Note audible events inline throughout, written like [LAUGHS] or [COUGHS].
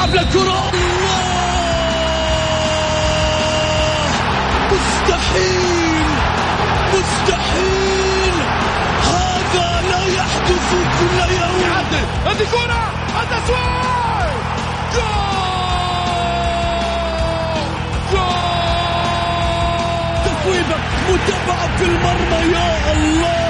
يلعب للكرة مستحيل! مستحيل! هذا لا يحدث كل يوم. يعدل. هذه كرة! التسويق جول! جول! متابعة في المرمى. يا الله!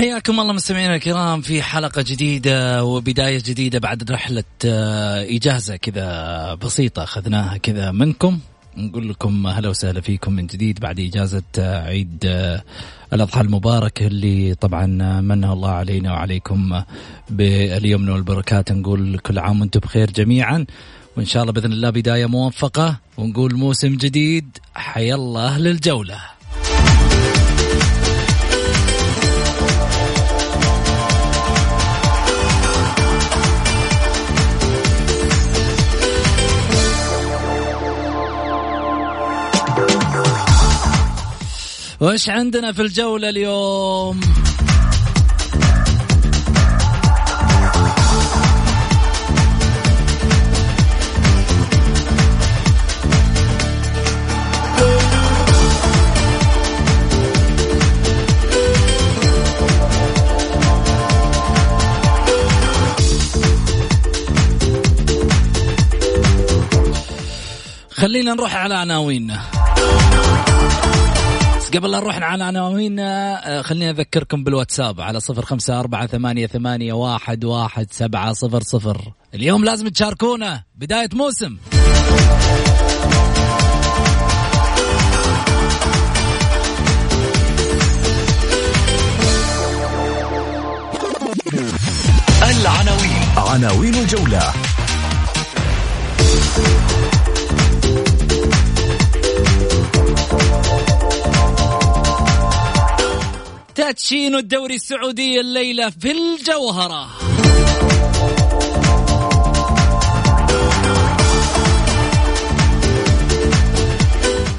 حياكم الله مستمعينا الكرام في حلقة جديدة وبداية جديدة بعد رحلة آه، إجازة كذا بسيطة أخذناها كذا منكم. نقول لكم هلا وسهلا فيكم من جديد بعد إجازة آه، عيد آه، الأضحى المبارك اللي طبعا منها الله علينا وعليكم باليمن والبركات نقول كل عام وأنتم بخير جميعا. وإن شاء الله بإذن الله بداية موفقة ونقول موسم جديد. حيا الله أهل الجولة. وش عندنا في الجولة اليوم؟ خلينا نروح على عناويننا قبل لا نروح على عناويننا آه، خليني أذكركم بالواتساب على صفر خمسة أربعة ثمانية, ثمانية واحد, واحد سبعة صفر صفر. اليوم لازم تشاركونا بداية موسم. العناوين. عناوين الجولة. تدشين الدوري السعودي الليلة في الجوهرة.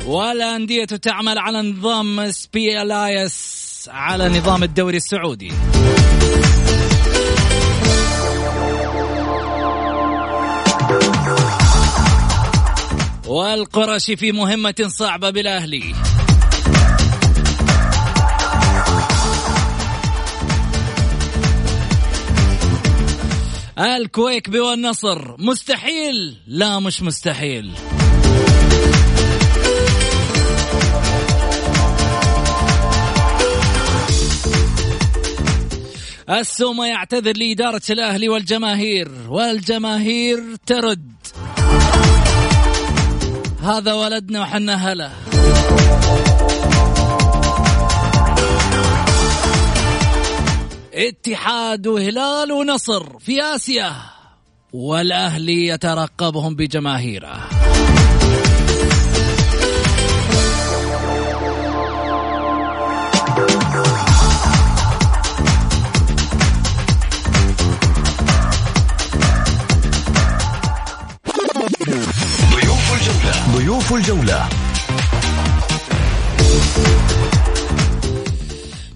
والأندية تعمل على نظام سبي الايس على نظام الدوري السعودي. والقرشي في مهمة صعبة بالأهلي. الكويك والنصر مستحيل. لا مش مستحيل. السومة يعتذر لإدارة الأهلي والجماهير. والجماهير ترد. هذا ولدنا وحنا هلا. اتحاد وهلال ونصر في آسيا والأهلي يترقبهم بجماهيره. ضيوف الجولة.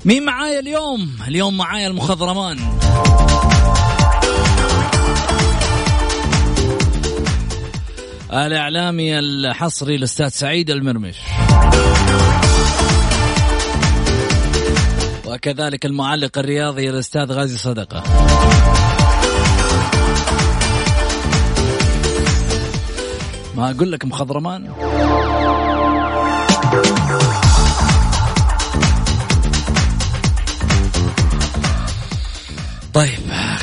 مين معايا اليوم؟ اليوم معايا المخضرمان. الإعلامي الحصري الأستاذ سعيد المرمش. وكذلك المعلق الرياضي الأستاذ غازي صدقة. ما أقول لك مخضرمان؟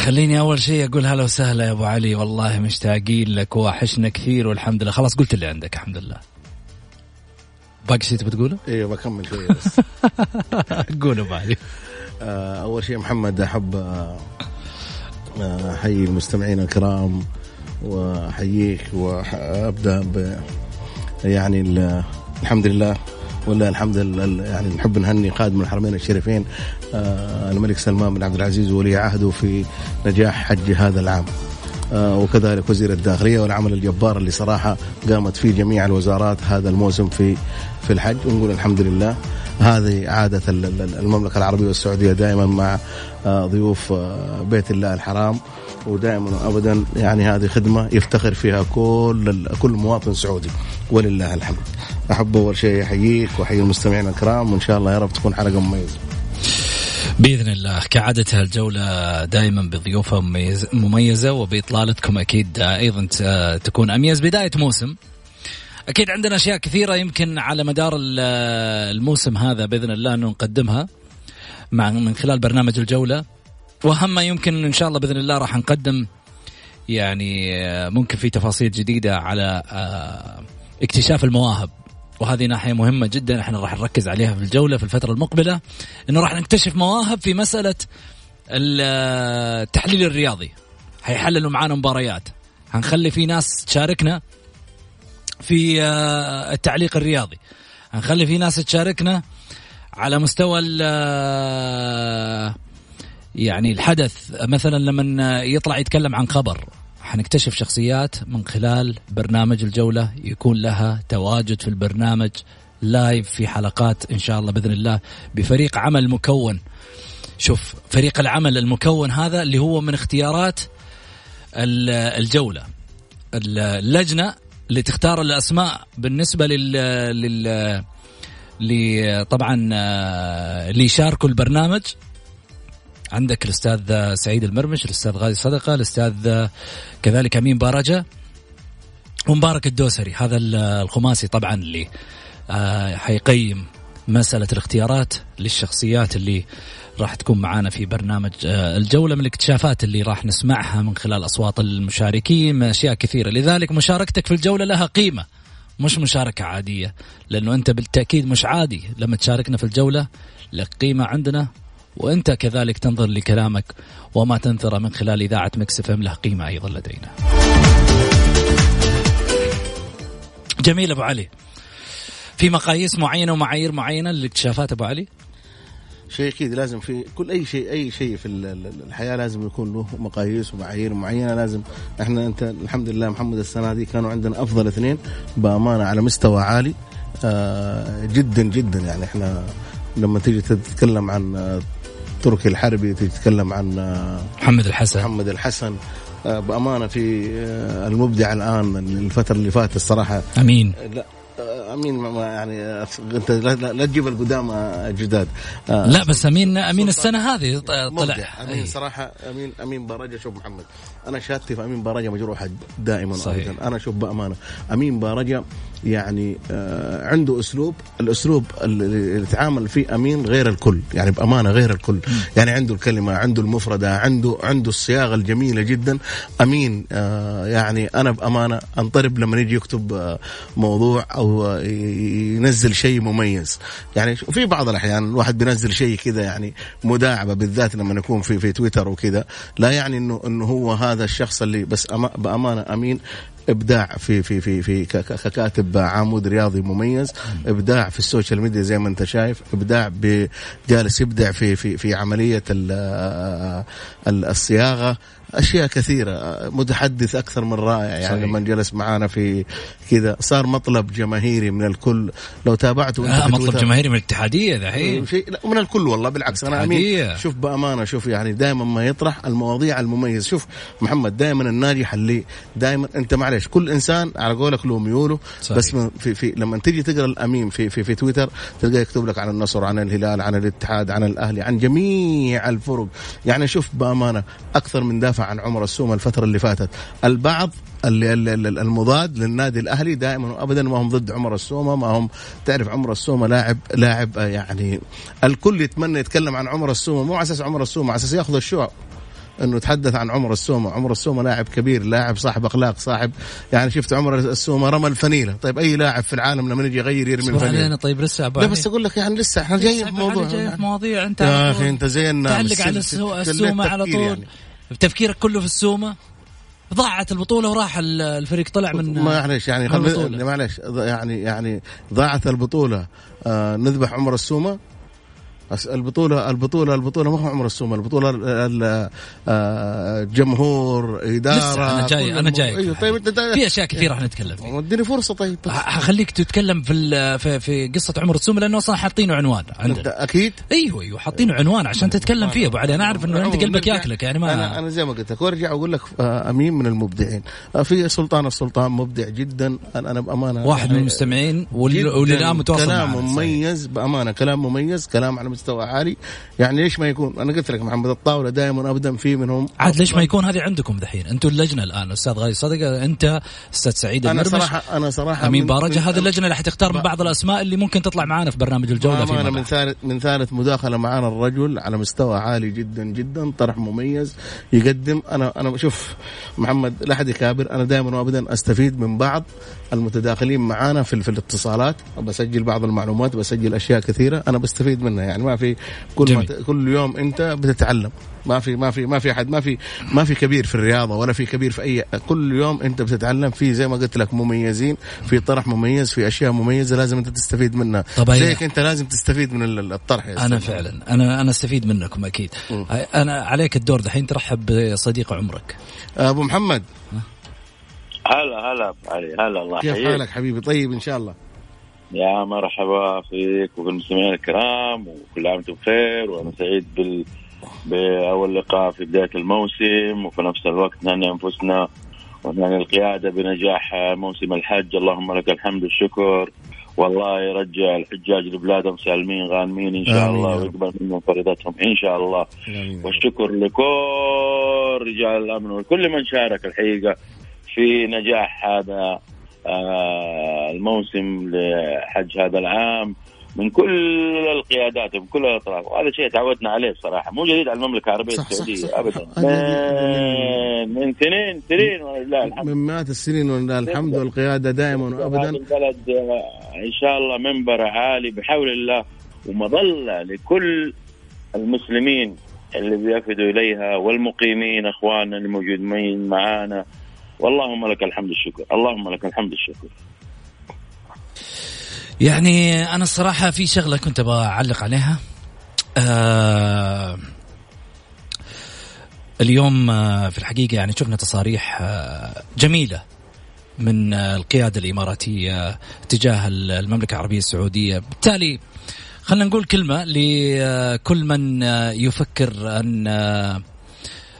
خليني أول شيء أقول هلا وسهلا يا أبو علي. والله مشتاقين لك وحشنا كثير والحمد لله خلاص قلت اللي عندك الحمد لله باقي شيء تبي تقوله؟ أيوه بكمل شوية بس. [LAUGHS] قولوا أبو علي. آه، أول شيء محمد أحب آه، آه، احيي المستمعين الكرام وأحييك وأبدأ ب يعني ال- الحمد لله. ولا الحمد لله يعني نحب نهني خادم الحرمين الشريفين آه، الملك سلمان بن عبد العزيز وولي عهده في نجاح حج هذا العام. آه، وكذلك وزير الداخلية والعمل الجبار اللي صراحة قامت فيه جميع الوزارات هذا الموسم في في الحج. ونقول الحمد لله هذه عادة ال- ال- المملكة العربية والسعودية دائما مع آه، ضيوف آه، بيت الله الحرام ودائما وابدا يعني هذه خدمة يفتخر فيها كل كل مواطن سعودي ولله الحمد. احب أول شيء احييك وأحيي المستمعين الكرام وإن شاء الله يا رب تكون حلقة مميزة. بإذن الله كعادتها الجوله دائما بضيوفها مميز- مميزة وبإطلالتكم أكيد أيضا ت- تكون أميز بداية موسم أكيد عندنا أشياء كثيرة يمكن على مدار ال- الموسم هذا بإذن الله أنه نقدمها مع من خلال برنامج الجولة. وأهم ما يمكن إن شاء الله بإذن الله راح نقدم يعني آه، ممكن في تفاصيل جديدة على آه، اكتشاف المواهب. وهذه ناحية مهمة جدا إحنا راح نركز عليها في الجولة في الفترة المقبلة إنه راح نكتشف مواهب في مسألة ال- آه، التحليل الرياضي. حيحللوا معانا مباريات. هنخلي في ناس تشاركنا في آه، التعليق الرياضي. هنخلي في ناس تشاركنا على مستوى آه، يعني الحدث. مثلا لما يطلع يتكلم عن خبر حنكتشف شخصيات من خلال برنامج الجولة يكون لها تواجد في البرنامج لايف في حلقات إن شاء الله بإذن الله بفريق عمل مكون. شوف فريق العمل المكون هذا اللي هو من اختيارات ال- الجولة. اللجنة اللي تختار الأسماء بالنسبة لل, لل... لي طبعا آه، اللي يشاركوا البرنامج. عندك الأستاذ سعيد المرمش الأستاذ غازي صدقة الأستاذ كذلك أمين بارجه ومبارك الدوسري هذا الخماسي طبعا اللي آه، حيقيم مسألة الاختيارات للشخصيات اللي راح تكون معانا في برنامج آه، الجولة من الاكتشافات اللي راح نسمعها من خلال أصوات المشاركين أشياء كثيرة لذلك مشاركتك في الجولة لها قيمة مش مشاركة عادية لأنه أنت بالتأكيد مش عادي لما تشاركنا في الجولة لك قيمة عندنا وأنت كذلك تنظر لكلامك وما تنثر من خلال إذاعة مكس له قيمة أيضا لدينا. جميل أبو علي. في مقاييس معينة ومعايير معينة للاكتشافات أبو علي؟ شيء أكيد لازم في كل أي شيء أي شيء في ال- ال- الحياة لازم يكون له مقاييس ومعايير معينة. لازم إحنا أنت الحمد لله محمد السنة دي كانوا عندنا أفضل اثنين بأمانة على مستوى عالي. آه جدا جدا يعني إحنا لما تيجي تتكلم عن آه، تركي الحربي تيجي تتكلم عن آه، محمد الحسن. محمد الحسن. آه، بأمانة في المبدع الآن الفترة اللي فاتت الصراحة. أمين. لا أمين ما- يعني أنت لا, لا, لا تجيب القدام آه، جداد. آه، لا بس امين أمين السنة هذه طلع. أمين. صراحة امين أمين بارجه شوف محمد أنا شهادتي في أمين بارجه مجروحة دائما صحيح. أنا أشوف بأمانة. أمين بارجه يعني آه عنده أسلوب. الأسلوب اللي يتعامل فيه أمين غير الكل يعني بأمانة غير الكل. يعني عنده الكلمة عنده المفردة عنده عنده الصياغة الجميلة جدا. أمين آه يعني أنا بأمانة أنطرب لما يجي يكتب آه موضوع أو ينزل شيء مميز. يعني في بعض الأحيان الواحد بينزل شيء كذا يعني مداعبة بالذات لما يكون في في تويتر وكذا لا يعني إنه إنه هو هذا الشخص اللي بس أما بأمانة أمين إبداع في في في في ككاتب عمود رياضي مميز إبداع في ال social media زي ما أنت شايف إبداع جالس يبدع في في في عملية ال- ال- الصياغة. أشياء كثيرة. متحدث أكثر من رائع يعني صحيح. لما جلس معانا في كذا. صار مطلب جماهيري من الكل. لو تابعته آه مطلب جماهيري من الاتحادية شيء لا من الكل والله بالعكس. أنا. أمين. شوف بأمانة شوف يعني دائما ما يطرح المواضيع المميزة. شوف محمد دائما الناجح اللي دائما أنت معلش كل إنسان على قولك له ميوله صحيح. بس في في لما تيجي تقرأ الأمين في في في تويتر تلقاه يكتب لك عن النصر عن الهلال عن الاتحاد عن الأهلي عن جميع الفرق. يعني شوف بأمانة أكثر من دافع عن عمر السومه الفترة اللي فاتت. البعض المضاد للنادي الأهلي دائما وابدا ما هم ضد عمر السومه ما هم تعرف عمر السومه لاعب لاعب آه، يعني الكل يتمنى يتكلم عن عمر السومه مو على أساس عمر السومه على أساس يأخذ الشو إنه يتحدث عن عمر السومه، عمر السومه لاعب كبير، لاعب صاحب أخلاق، صاحب يعني شفت عمر السومه رمى الفنيله، طيب أي لاعب في العالم لما يجي يغير يرمي اصبر علينا الفنيله طيب لسه أبو لا. بس أقول لك يعني لسه إحنا جايين في موضوع في مواضيع أنت يا أخي. أنت زي الناس تعلق على السو- السومة على طول. تفكيرك كله في السومة؟ ضاعت البطولة وراح ال- الفريق طلع من معلش يعني. معلش يعني يعني ضاعت البطولة. آه نذبح عمر السومة؟ البطولة البطولة البطولة ما هو عمر السومة البطولة ال- ال- آه، جمهور إدارة لسه أنا جاي أنا جاي. أيوه طيب أنت في أشياء كثيرة راح نتكلم فيها. اديني فرصة طيب. حخليك تتكلم في في, في قصة عمر السومه لأنه أصلا حاطينه عنوان أكيد أيوه أيوه حاطينه عنوان عشان تتكلم فيه ابو علي أنا أعرف إنه عندي قلبك ياكلك يعني أنا ما أنا زي ما قلت لك وأرجع أقول لك آه، أمين من المبدعين. آه، في سلطان السلطان مبدع جدا. أنا أنا بأمانة واحد من يعني المستمعين الان متواصل كلام. مميز بأمانة كلام مميز كلام على مستوى عالي. يعني ليش ما يكون؟ أنا قلت لك محمد الطاولة دائما ابدا في منهم. عاد ليش ما يكون هذه عندكم دحين؟ أنتم اللجنة الآن أستاذ غالي صدقة أنت أستاذ سعيد أنا صراحة أنا صراحة أمين بارجه هذه اللجنة اللي حتختار من بعض الأسماء اللي ممكن تطلع معانا في برنامج الجولة بأمانة فيما من ثالث من ثالث مداخلة معانا الرجل على مستوى عالي جدا جدا طرح مميز يقدم. أنا أنا شوف محمد لا أحد يكابر. أنا دائما وابدا أستفيد من بعض. المتداخلين معانا في, في الاتصالات. بسجل بعض المعلومات بسجل أشياء كثيرة. أنا بستفيد منها. يعني ما في كل ما جميل. ت- كل يوم أنت بتتعلم. ما في ما في ما في احد ما في ما في كبير في الرياضة ولا في كبير في اي كل يوم أنت بتتعلم في زي ما قلت لك مميزين في طرح مميز في أشياء مميزة لازم أنت تستفيد منها. طب هي- زيك أنت لازم تستفيد من ال- الطرح يا أنا. فعلا. أنا أنا أستفيد منكم أكيد. أنا عليك الدور دحين. ترحب بصديق عمرك. أبو محمد. هلا هلا علي هلا الله كيف حالك حبيبي؟ طيب إن شاء الله. يا مرحبا فيك وفي المستمعين الكرام وكل عام وأنتم بخير وأنا سعيد بال بأول لقاء في بداية الموسم وفي نفس الوقت نهنئ أنفسنا ونهنئ القيادة بنجاح موسم الحج. اللهم لك الحمد والشكر. والله يرجع الحجاج لبلادهم سالمين غانمين إن شاء آمين الله. ويقبل منهم فريضتهم إن شاء الله. آمين. والشكر لكل رجال الأمن وكل من شارك الحقيقة في نجاح هذا آه، الموسم لحج هذا العام من كل القيادات من كل الأطراف. وهذا شيء تعودنا عليه بصراحه مو جديد على المملكة العربية السعودية. ابدا. من من سنين سنين ولله الحمد. من مئات السنين ولله الحمد والقيادة دائما وابدا. البلد آه، إن شاء الله منبر عالي بحول الله ومظلة لكل المسلمين اللي بيفدوا إليها والمقيمين إخواننا الموجودين معانا. واللهم لك الحمد الشكر اللهم لك الحمد الشكر يعني أنا الصراحة في شغلة كنت أبغى اعلق عليها. آه اليوم آه في الحقيقة يعني شفنا تصاريح آه جميلة من آه القيادة الإماراتية تجاه المملكة العربية السعودية. بالتالي خلينا نقول كلمة لكل من يفكر أن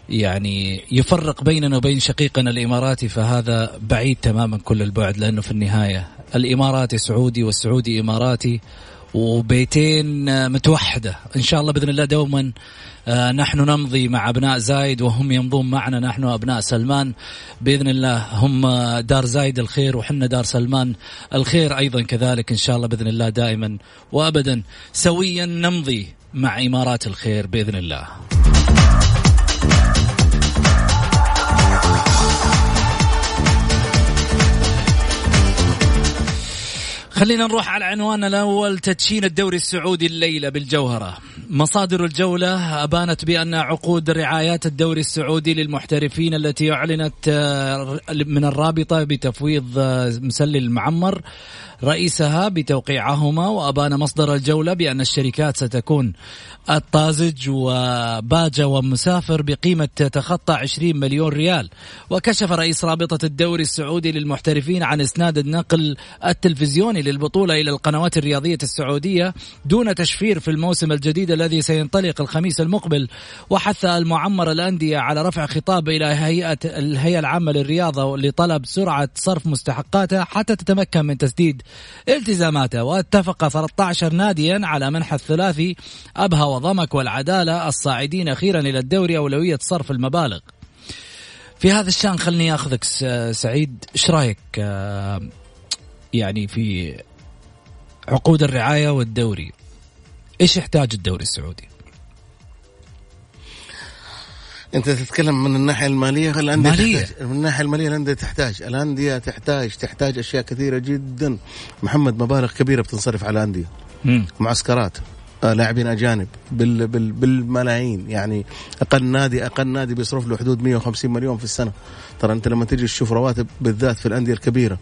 يعني يفرق بيننا وبين شقيقنا الإماراتي فهذا بعيد تماما كل البعد لأنه في النهاية الإماراتي سعودي والسعودي إماراتي وبيتين متوحدة. إن شاء الله بإذن الله دوما آه، نحن نمضي مع أبناء زايد وهم يمضون معنا نحن أبناء سلمان. بإذن الله هم دار زايد الخير وحنا دار سلمان الخير أيضا كذلك إن شاء الله بإذن الله دائما وابدا. سويا نمضي مع إمارات الخير بإذن الله. خلينا نروح على عنواننا الأول تدشين الدوري السعودي الليلة بالجوهرة. مصادر الجولة أبانت بأن عقود رعايات الدوري السعودي للمحترفين التي أعلنت آه، من الرابطة بتفويض آه، مسلي المعمر رئيسها بتوقيعهما وأبان مصدر الجولة بأن الشركات ستكون الطازج وباجة ومسافر بقيمة تتخطى 20 مليون ريال. وكشف رئيس رابطة الدوري السعودي للمحترفين عن إسناد النقل التلفزيوني للبطولة إلى القنوات الرياضية السعودية دون تشفير في الموسم الجديد الذي سينطلق الخميس المقبل. وحث المعمر الأندية على رفع خطاب إلى هيئة الهيئة العامة للرياضة لطلب سرعة صرف مستحقاتها حتى تتمكن من تسديد التزاماتها واتفق 13 ناديا على منح الثلاثي أبها وضمك والعدالة الصاعدين أخيرا إلى الدوري أولوية صرف المبالغ. في هذا الشان خلني أخذك سعيد إيش رأيك آه، يعني في عقود الرعاية والدوري؟ إيش يحتاج الدوري السعودي؟ أنت تتكلم من الناحية المالية الأندية مالية. تحتاج من الناحية المالية الأندية تحتاج. الأندية تحتاج تحتاج أشياء كثيرة جدا. محمد مبالغ كبيرة بتنصرف على الأندية. معسكرات. لاعبين أجانب بال بال بالملايين. يعني أقل نادي أقل نادي بيصرف له حدود 150 مليون في السنة. ترى أنت لما تجي تشوف رواتب بالذات في الأندية الكبيرة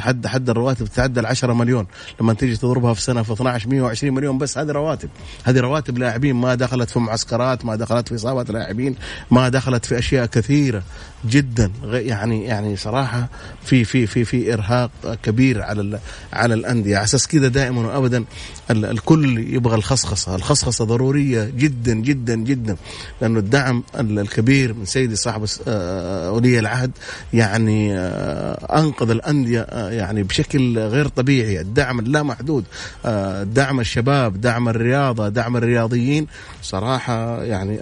حد حد الرواتب تتعدى ال 10 مليون. لما تيجي تضربها في سنة في 12 120 مليون بس هذه رواتب. هذه رواتب لاعبين ما دخلت في معسكرات ما دخلت في اصابه لاعبين ما دخلت في أشياء كثيرة. جدا. يعني يعني صراحة في في في في إرهاق كبير على على الأندية. على أساس كذا دائما وابدا الكل يبغى الخصخصة، الخصخصة ضرورية جدا جدا جدا. لأنه الدعم الكبير من سيدي صاحب آه، ولي العهد يعني آه، أنقذ الأندية آه، يعني بشكل غير طبيعي، الدعم اللامحدود، دعم الشباب، دعم الرياضة، دعم الرياضيين. صراحة يعني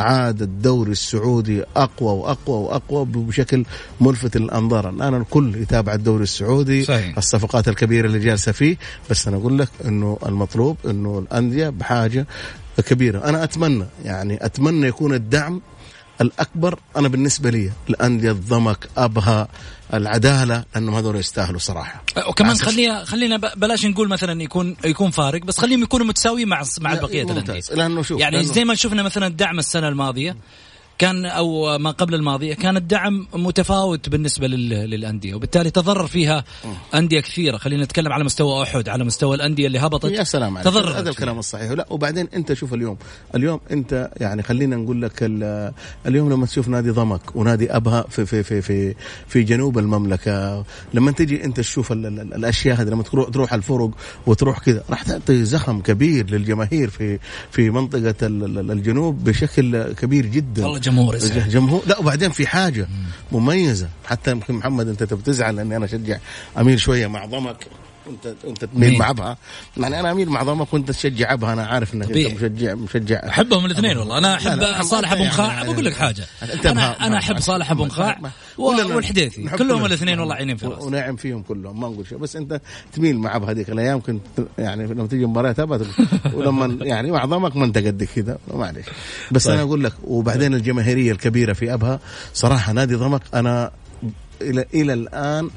عاد الدوري السعودي أقوى وأقوى وأقوى بشكل ملفت للأنظار، الآن الكل يتابع الدوري السعودي، صحيح. الصفقات الكبيرة اللي جالسة فيه، بس أنا أقول لك إنه المطلوب إنه الأندية بحاجة كبيرة، أنا أتمنى يعني أتمنى يكون الدعم الأكبر أنا بالنسبة لي. الأندية الضمك أبها العدالة لأنهم هذول يستاهلوا صراحة. وكمان خلينا خلينا بلاش نقول مثلا يكون يكون فارق بس خليهم يكونوا متساويين مع مع بقيه الأندية. لأنه شوف يعني لأنه زي ما شفنا مثلا الدعم السنة الماضية كان أو ما قبل الماضيه كان الدعم متفاوت بالنسبة للأندية وبالتالي تضرر فيها أندية كثيرة. خلينا نتكلم على مستوى أحد على مستوى الأندية اللي هبطت. يا سلام عليك. تضرر هذا الكلام الصحيح. لا وبعدين أنت شوف اليوم. اليوم أنت يعني خلينا نقول لك اليوم لما تشوف نادي ضمك ونادي أبها في في في في, في جنوب المملكة لما تجي أنت تشوف الأشياء هذه لما تروح تروح الفرق وتروح كذا راح تعطي زخم كبير للجماهير في في منطقة الجنوب بشكل كبير جدا. والله جمهور جمهور لا وبعدين في حاجة مميزة. حتى يمكن محمد أنت بتزعل اني أنا أشجع أمير شوية مع ضمك. انت انت تميل مع ابها يعني أنا اميل مع ضمك وانت تشجع ابها أنا عارف انك انت مشجع مشجع. احبهم الاثنين والله. أنا احب صالح أبو مخاع يعني بقول لك حاجة. أنا أنا أحب صالح أبو مخاع والحديثي كلهم الاثنين والله عينين في راسي. وناعم فيهم كلهم ما نقول شيء. بس أنت تميل مع أبها هذيك الأيام كنت يعني لما تيجي مباريات أبها [LAUGHS] ولما يعني مع ضمك ما انت قد كذا معلش بس طيب. أنا أقول لك وبعدين الجماهيرية الكبيرة في أبها صراحة نادي ضمك أنا إلى إلى الآن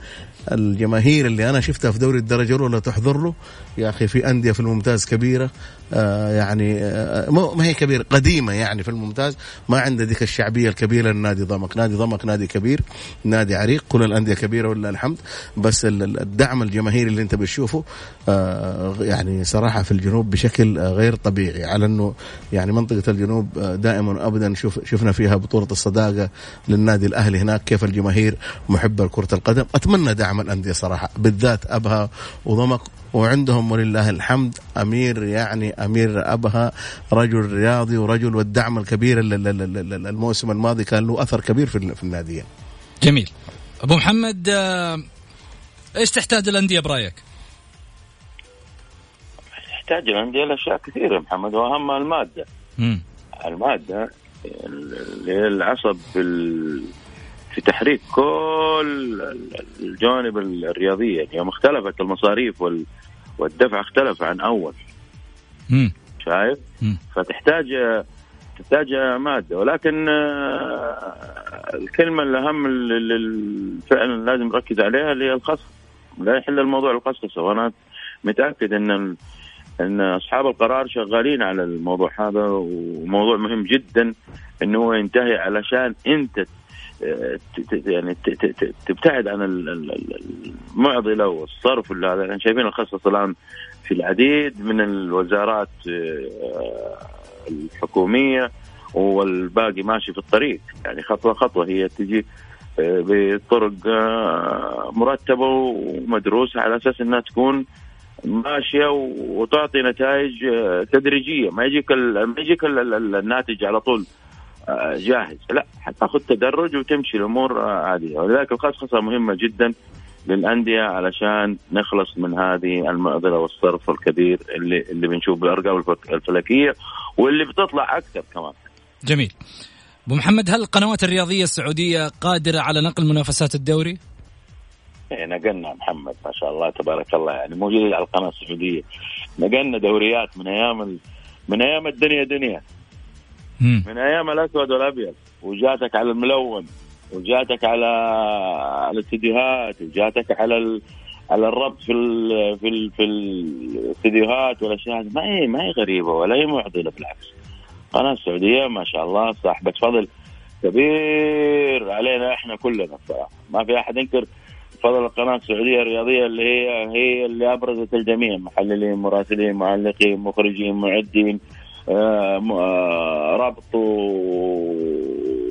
الجماهير اللي أنا شفتها في دوري الدرجة الأولى تحضر له. يا أخي في أندية في الممتاز كبيرة. يعني آه ما هي كبيرة قديمة يعني في الممتاز ما عنده ذيك الشعبية الكبيرة لنادي ضمك، نادي ضمك نادي كبير، نادي عريق، كل الأندية كبيرة ولله الحمد، بس الدعم الجماهيري اللي انت بتشوفه آه يعني صراحة في الجنوب بشكل غير طبيعي. على إنه يعني منطقة الجنوب آه، دائما ابدا شوف شفنا فيها بطولة الصداقة للنادي الأهلي هناك كيف الجماهير محبه لكره القدم، أتمنى دعم الأندية صراحة بالذات أبها وضمك. وعندهم ولله الحمد أمير يعني أمير أبها رجل رياضي ورجل والدعم الكبير الموسم الماضي كان له أثر كبير في الناديه. جميل. أبو محمد آه، إيش تحتاج الأندية برأيك؟ تحتاج الأندية لأشياء كثيرة محمد واهمها المادة. مم. المادة اللي هي العصب في تحريك كل الجوانب الرياضية يعني يوم اختلفت المصاريف وال والدفع اختلف عن أول. شايف. فتحتاج تحتاج مادة. ولكن آه، الكلمة الأهم اللي فعلا لازم نركز عليها اللي هي الخصم لا يحل الموضوع القصصه وأنا متأكد إن إن أصحاب القرار شغالين على الموضوع هذا وموضوع مهم جدا إنه هو ينتهي علشان أنت يعني تبتعد عن المعضلة والصرف ولا هذا. شايفين الخصص الآن في العديد من الوزارات آه، الحكومية والباقي ماشي في الطريق. يعني خطوة خطوة هي تجي آه، بطرق آه، مرتبة ومدروسة على أساس إنها تكون ماشية وتعطي نتائج تدريجية. ما يجيك ما يجيك الناتج على طول جاهز. لا حتاخذ تدرج وتمشي الأمور عادية. ولذلك الخصخصه مهمة جدا. للأندية علشان نخلص من هذه المعضلة والصرف الكبير اللي اللي بنشوف بالارقام الفلكية واللي بتطلع أكثر كمان. جميل. أبو محمد هل القنوات الرياضية السعودية قادرة على نقل منافسات الدوري؟ إيه نقلنا محمد ما شاء الله تبارك الله يعني موجود على القناة السعودية نقلنا دوريات من أيام من أيام الدنيا دنيا من أيام الأسود والأبيض وجاتك على الملون وجاتك على على الاستديوهات وجاتك على ال... على الربط في ال... في ال... في الاستديوهات والأشياء. ما هي ما هي غريبة ولا هي معضلة بالعكس القناه السعودية ما شاء الله صاحبة فضل كبير علينا إحنا كلنا الصراحة. ما في أحد ينكر فضل القناة السعودية الرياضية اللي هي هي اللي أبرزت الجميع. محللين مراسلين معلقين مخرجين معدين آه آه ربط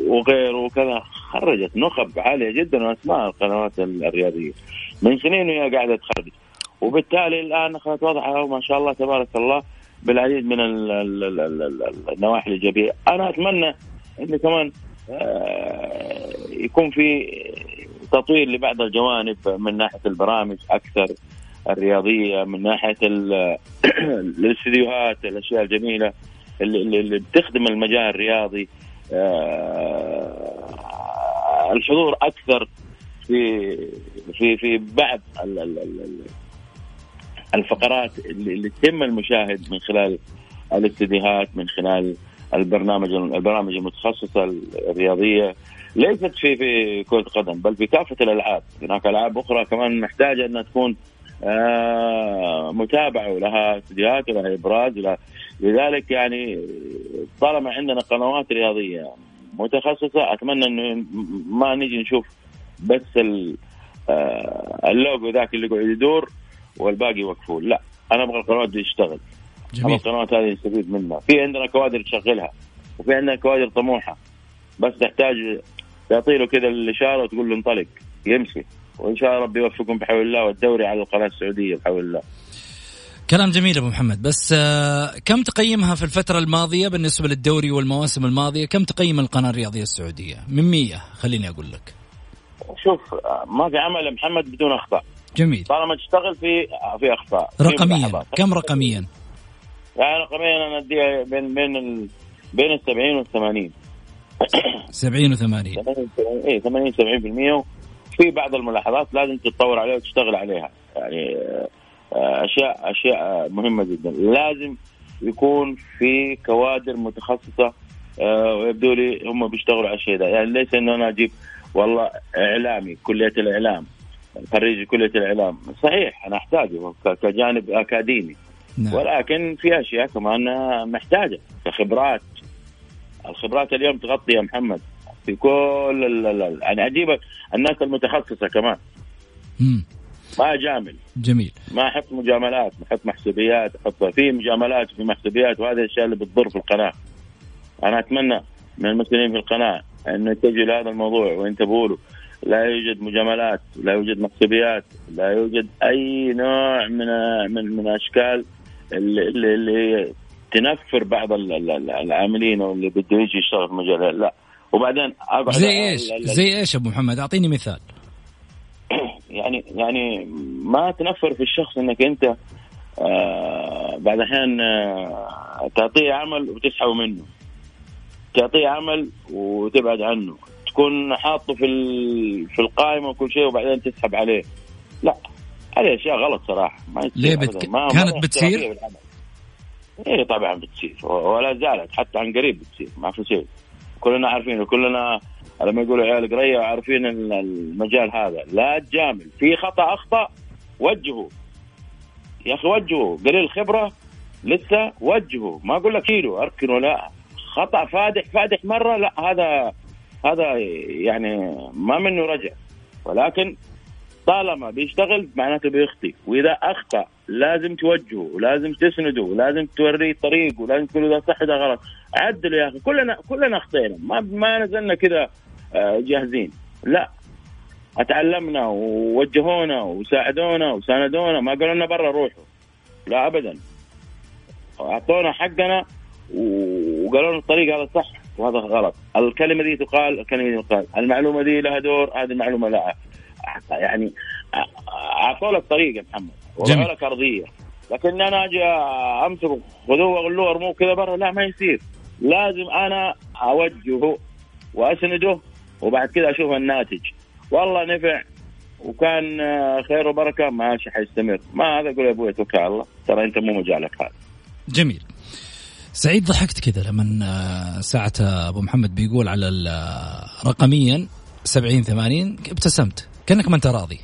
وغيره وكذا خرجت نخب عالية جدا واسماء القنوات الرياضية. من سنين وهي قاعدة تخرج. وبالتالي الآن اخذت وضعها وما شاء الله تبارك الله بالعديد من النواحي الإيجابية. أنا أتمنى إنه كمان آه، يكون في تطوير لبعض الجوانب من ناحية البرامج أكثر الرياضية من ناحية [CLEARS THROAT] الاستديوهات الأشياء الجميلة اللي, بتخدم المجال الرياضي. الحضور أكثر في في في بعض الفقرات اللي تتم المشاهد من خلال الاستديوهات من خلال البرنامج البرامج المتخصصة الرياضية. ليست في في كرة قدم بل في كافة الألعاب. هناك ألعاب أخرى كمان محتاجة انها تكون آه متابعة ولها استديوهات ولها إبراز ولها لذلك يعني طالما عندنا قنوات رياضية متخصصة أتمنى إنه ما نجي نشوف بس آه، اللوجو ذاك اللي يقعد يدور والباقي مقفول لا أنا أبغى القنوات دي تشتغل. جميل. القنوات هذه نستفيد منها. في عندنا كوادر تشغلها وفي عندنا كوادر طموحة. بس تحتاج تعطي له كذا الإشارة وتقول له انطلق يمشي. وإن شاء الله ربي يوفقكم بحول الله والدوري على القناة السعودية بحول الله. كلام جميل أبو محمد. بس آه، كم تقيمها في الفترة الماضية بالنسبة للدوري والمواسم الماضية؟ كم تقيم القناة الرياضية السعودية؟ من 100 خليني أقول لك. شوف ما في عمل يا محمد بدون أخطاء. جميل. طالما تشتغل في في أخطاء رقميا كم رقميا؟ يعني رقميا أنا اديها بين بين ال... بين ال 70 وال 80 70 [COUGHS] و 80 اي 80 70% في بعض الملاحظات لازم تتطور عليها وتشتغل عليها. يعني آه، أشياء أشياء مهمة جدا. لازم يكون في كوادر متخصصة آه، ويبدو لي هم بيشتغلوا على الشيء ده. يعني ليس إنه أنا أجيب والله إعلامي كلية الإعلام خريج كلية الإعلام. صحيح أنا أحتاجه كجانب أكاديمي. نعم. ولكن في أشياء كمان محتاجة كخبرات. الخبرات اليوم تغطي يا محمد في كل ال يعني أجيب الناس المتخصصة كمان. مم. ما اجامل جميل. ما أحط مجاملات أحط محسوبيات أحط في مجاملات وفي محسوبيات وهذه الأشياء اللي بتضر في القناة. أنا أتمنى من المسؤولين في القناة إنه يتجهوا لهذا الموضوع وينتبهوا له لا يوجد مجاملات لا يوجد محسوبيات لا يوجد أي نوع من من من أشكال اللي, اللي, اللي تنفر بعض العاملين أو اللي بده يجي يشتغل في المجال لا. وبعدين زي إيش؟ زي إيش أبو محمد؟ أعطيني مثال. يعني يعني ما تنفر في الشخص إنك أنت آه بعد احيان آه تعطيه عمل وتسحب منه. تعطيه عمل وتبعد عنه. تكون حاطه في في القائمة وكل شيء وبعدين تسحب عليه. لا هذه أشياء غلط صراحة. ما ليه بتك... ما كانت ما بتصير؟ إيه طبعا بتصير. ولا زالت حتى عن قريب بتصير. ما في شيء. كلنا عارفين وكلنا لما يقولوا عيال قرية عارفين المجال هذا. لا تجامل. في خطأ أخطأ وجهه. يا أخي وجهه. قليل خبرة لسه وجهه. ما أقول لك كيلو أركن ولا خطأ. فادح فادح مرة لا هذا هذا يعني ما منه رجع. ولكن طالما بيشتغل معناته بيخطي وإذا أخطأ لازم توجهه ولازم تسنده ولازم توريه الطريق ولازم تقول له صح ده غلط. عدلوا يا أخي. كلنا كلنا اخطينا ما ما نزلنا كذا جاهزين. لا أتعلمنا ووجهونا وساعدونا وساندونا ما قالوا لنا برا روحوا. لا ابدا. أعطونا حقنا وقالوا لنا الطريق هذا صح وهذا غلط. الكلمة دي تقال الكلمة دي تقال. المعلومة دي لها دور هذه المعلومة لا يعني أعطوا لك طريق يا محمد. وضعوا لك أرضية. لكن أنا أجي أمسك خذوه وأغلوه ارموه كذا برا لا ما يصير. لازم أنا أوجهه وأسنده وبعد كذا أشوف الناتج. والله نفع وكان خير وبركة ماشي حيستمر. ما هذا أقول يا أبوي توكل على الله. ترى أنت مو مجالك هذا. جميل. سعيد ضحكت كذا لما ساعة أبو محمد بيقول على رقميا 70 80 ابتسمت. كأنك ما أنت راضي.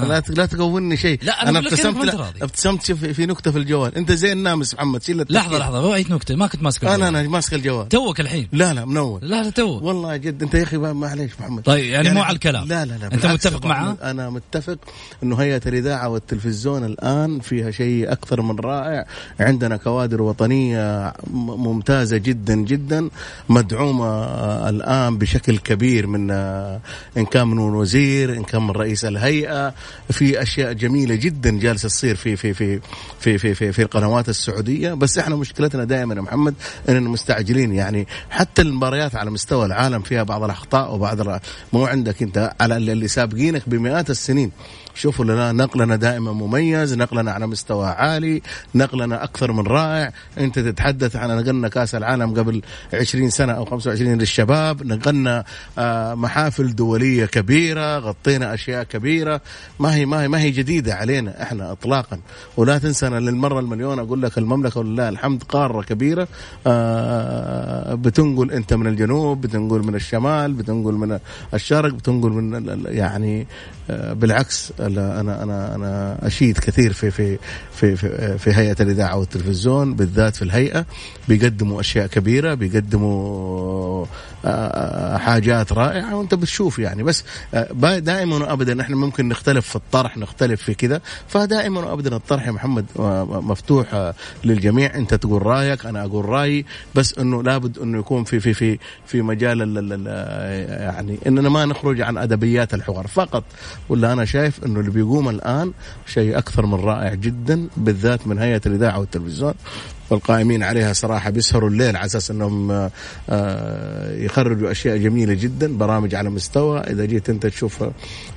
لا لا تقولني شيء. لا أنا, ابتسمت لا ابتسمت في نكتة في الجوال. أنت زي النامس محمد شيل لحظة لحظة ما نكتة ما كنت ماسك الجوال. أنا أنا ماسك الجوال. توك الحين. لا لا منور. لا لا تو والله جد أنت يا أخي معليش محمد. طيب يعني, يعني مو على الكلام. لا لا لا أنت متفق معه أنا متفق إنه هيئة الإذاعة والتلفزيون الآن فيها شيء أكثر من رائع. عندنا كوادر وطنية ممتازة جدا جدا مدعومة الآن بشكل كبير من إن كان من وزير إن كان من رئيس الهيئة. في أشياء جميلة جدا جالسة تصير في في في في في في, في القنوات السعودية. بس إحنا مشكلتنا دائما يا محمد إننا مستعجلين. يعني حتى المباريات على مستوى العالم فيها بعض الأخطاء وبعض مو عندك أنت. على اللي سابقينك بمئات السنين. شوفوا لنا نقلنا دائما مميز نقلنا على مستوى عالي نقلنا أكثر من رائع. أنت تتحدث عن نقلنا كأس العالم قبل 20 سنة أو 25 للشباب نقلنا آه، محافل دولية كبيرة غطينا أشياء كبيرة. ما هي ما هي ما هي جديدة علينا إحنا اطلاقا. ولا تنسى أنا للمرة المليون أقول لك المملكة ولله الحمد قارة كبيرة. آه، بتنقل أنت من الجنوب بتنقل من الشمال بتنقل من الشرق بتنقل من يعني بالعكس أنا أنا أنا أشيد كثير في في في في, في هيئة الإذاعة والتلفزيون بالذات في الهيئة. بيقدموا أشياء كبيرة بيقدموا آه، حاجات رائعة وانت بتشوف يعني. بس آه، دائما وابدا إحنا ممكن نختلف في الطرح نختلف في كذا. فدائما وابدا الطرح يا محمد مفتوح للجميع. انت تقول رأيك أنا أقول رأيي. بس إنه لابد إنه يكون في في في في مجال يعني إننا ما نخرج عن أدبيات الحوار. فقط ولا أنا شايف إنه اللي بيقوم الآن شيء أكثر من رائع جدا بالذات من هيئة الإذاعة والتلفزيون. والقائمين عليها صراحة بيسهروا الليل على أساس أنهم آه، يخرجوا أشياء جميلة جدا برامج على مستوى. إذا جيت أنت تشوف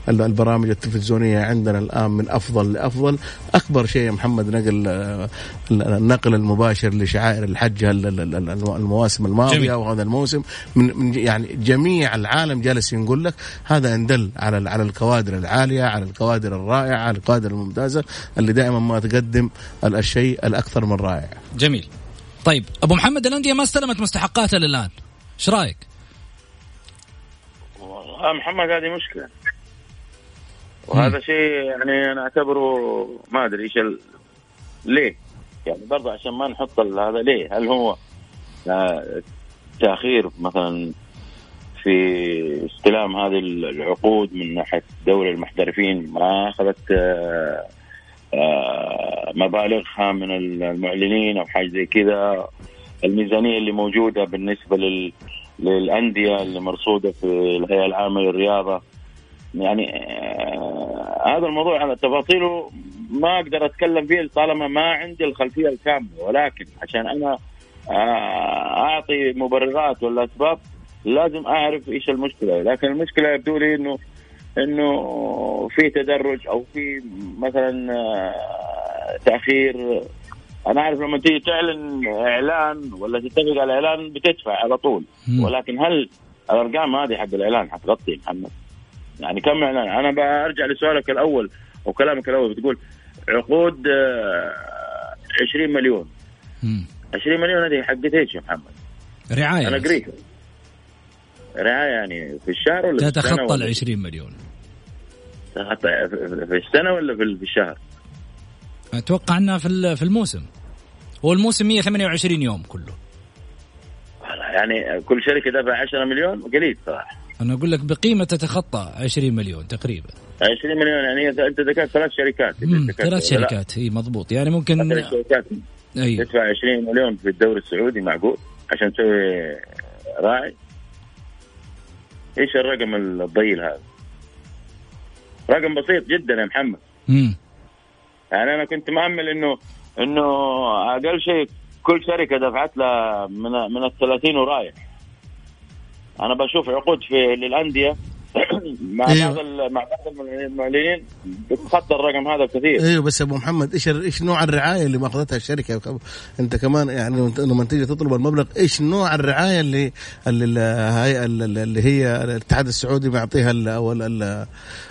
البرامج التلفزيونية عندنا الآن من أفضل لأفضل. أكبر شيء يا محمد نقل آه، النقل المباشر لشعائر الحج المواسم الماضية جميل. وهذا الموسم. من يعني جميع العالم جالس ينقول لك هذا ان دل على على الكوادر العالية على الكوادر الرائعة على الكوادر الممتازة اللي دائما ما تقدم الشيء الأكثر من رائع. جميل. طيب أبو محمد الأندية ما استلمت مستحقاتها للآن. إيش رأيك؟ محمد هذه مشكلة. وهذا شيء يعني أنا أعتبره ما أدري إيش ال... ليه؟ يعني برضه عشان ما نحط هذا ليه؟ هل هو تأخير مثلا في استلام هذه العقود من ناحية دوري المحترفين ما أخذت آه، آه، مبالغها من المعلنين أو حاجة زي كذا الميزانية اللي موجودة بالنسبة لل للأندية اللي مرصودة في الهيئة العامة للرياضة يعني آه هذا الموضوع على تفاصيله ما أقدر أتكلم فيه طالما ما عندي الخلفية الكاملة. ولكن عشان أنا آه أعطي مبررات ولا أسباب لازم أعرف إيش المشكلة. لكن المشكلة يبدو لي إنه إنه في تدرج أو في مثلا آه، تأخير. أنا أعرف لما تيجي تعلن إعلان ولا تتفق على اعلان بتدفع على طول. ولكن هل الأرقام هذه حق الإعلان حتغطي محمد؟ يعني كم اعلان؟ أنا برجع لسؤالك الأول أو كلامك الأول بتقول عقود 20 آه، مليون. 20 مليون هذه حقت إيش يا محمد؟ رعاية. أنا قريت رعاية يعني في الشهر ولا تتخطى ال 20 مليون؟ في السنة ولا في الشهر؟ أتوقع إنها في في الموسم. هو الموسم 128 يوم كله. يعني كل شركة دفع 10 مليون؟ قليل صراحة. أنا أقول لك بقيمة تتخطى 20 مليون تقريبا. 20 مليون يعني أنت ذكرت ثلاث شركات. ثلاث؟ شركات إي مضبوط. يعني ممكن ثلاث شركات. أي. تدفع 20 مليون في الدوري السعودي معقول؟ عشان تسوي راعي. إيش الرقم الضئيل هذا؟ رقم بسيط جدا يا محمد. مم. يعني أنا كنت مأمل انه إنه أقل شيء كل شركة دفعت لها من من ال 30 ورايح. أنا بشوف عقود في للأندية. [CLEARS THROAT] مع أيوه. بعض مع بعض المعلنين بتخطى الرقم هذا بكثير أيوه بس أبو محمد إيش إيش نوع الرعاية اللي مأخذتها الشركة؟ أنت كمان يعني لما تيجي تطلب المبلغ إيش نوع الرعاية اللي اللي الهيئه اللي هي الاتحاد السعودي بيعطيها أو ال- ال-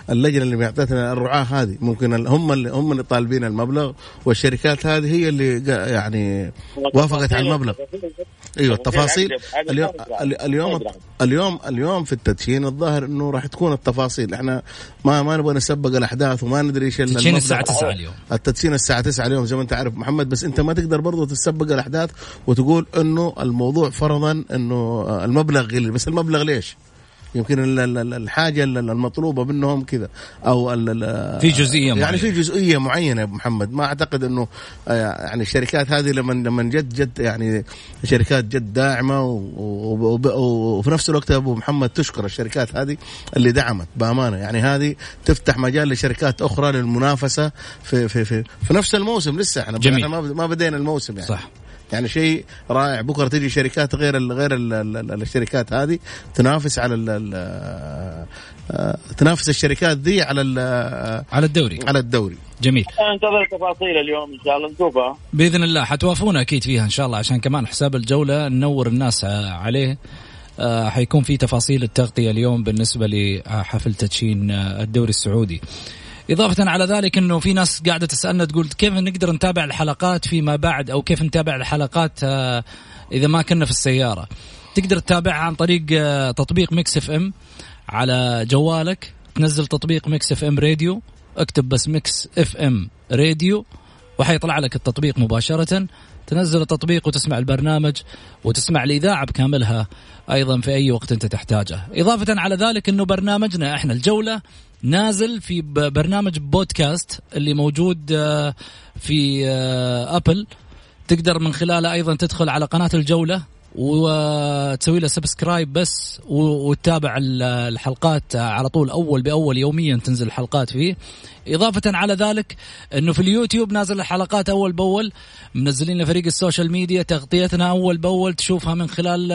اللجنة اللي بيعطيها الرعاة هذه؟ ممكن هم اللي هم اللي طالبين المبلغ والشركات هذه هي اللي يعني وافقت على المبلغ. أيوه التفاصيل. اليوم اليوم اليوم في التدشين الظاهر إنه راح تكون التفاصيل إحنا ما ما نبغى نسبق الأحداث وما ندري إيش تدشين المبلغ. الساعة 9 اليوم التدشين الساعة 9 اليوم زي ما أنت عارف محمد بس أنت ما تقدر برضه تسبق الأحداث وتقول إنه الموضوع فرضا إنه المبلغ قليل بس المبلغ ليش؟ يمكن ال- ال- ال- الحاجة ال- المطلوبة منهم كذا. أو في يعني معينة. في جزئية معينة يا أبو محمد. ما أعتقد إنه آه، يعني الشركات هذه لما لما جد جد يعني شركات جد داعمة وفي نفس الوقت أبو محمد تشكر الشركات هذه اللي دعمت بأمانة. يعني هذه تفتح مجال لشركات أخرى للمنافسة في في في, في نفس الموسم لسه. إحنا جميل. ما بدينا الموسم يعني. صح. يعني شيء رائع. بكرة تجي شركات غير ال غير ال ال الشركات هذه تنافس على ال آه، تنافس الشركات ذي على ال- على الدوري. على الدوري. جميل. انتظر التفاصيل اليوم إن شاء الله. نشوفها. بإذن الله. حتوافونا أكيد فيها إن شاء الله عشان كمان حساب الجولة ننور الناس عليه. آه، حيكون في تفاصيل التغطية اليوم بالنسبة لحفل تدشين آه، الدوري السعودي. إضافة على ذلك أنه في ناس قاعدة تسألنا تقول كيف نقدر نتابع الحلقات فيما بعد أو كيف نتابع الحلقات آه، إذا ما كنا في السيارة. تقدر تتابعها عن طريق آه، تطبيق Mix FM على جوالك. تنزل تطبيق Mix FM Radio. اكتب بس Mix FM Radio وحيطلع لك التطبيق مباشرة. تنزل التطبيق وتسمع البرنامج وتسمع الإذاعة بكاملها أيضا في أي وقت أنت تحتاجه. إضافة على ذلك أنه برنامجنا إحنا الجولة نازل في برنامج بودكاست اللي موجود آه، في آه، Apple. تقدر من خلاله أيضا تدخل على قناة الجولة وتسوي له subscribe بس وتتابع ال- الحلقات على طول أول بأول يوميا تنزل الحلقات فيه. إضافة على ذلك أنه في اليوتيوب نازل الحلقات أول بأول منزلين لفريق ال social media تغطيتنا أول بأول تشوفها من خلال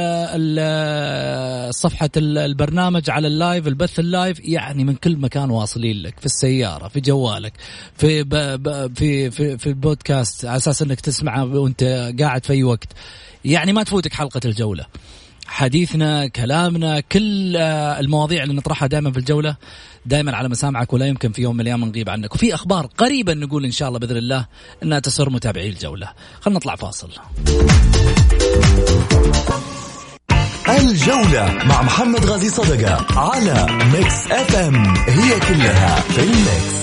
ال- البرنامج على ال live البث ال live يعني من كل مكان واصلين لك في السيارة في جوالك في في في في البودكاست على أساس إنك تسمعه وأنت قاعد في أي وقت. يعني ما تفوتك حلقة الجولة. حديثنا كلامنا كل المواضيع اللي نطرحها دائما في الجولة. دائما على مسامعك ولا يمكن في يوم من الأيام نغيب عنك. وفي أخبار قريبا نقول إن شاء الله بإذن الله إنها تسر متابعي الجولة. خلينا نطلع فاصل. الجولة مع محمد غازي صدقة على Mix FM هي كلها في ال Mix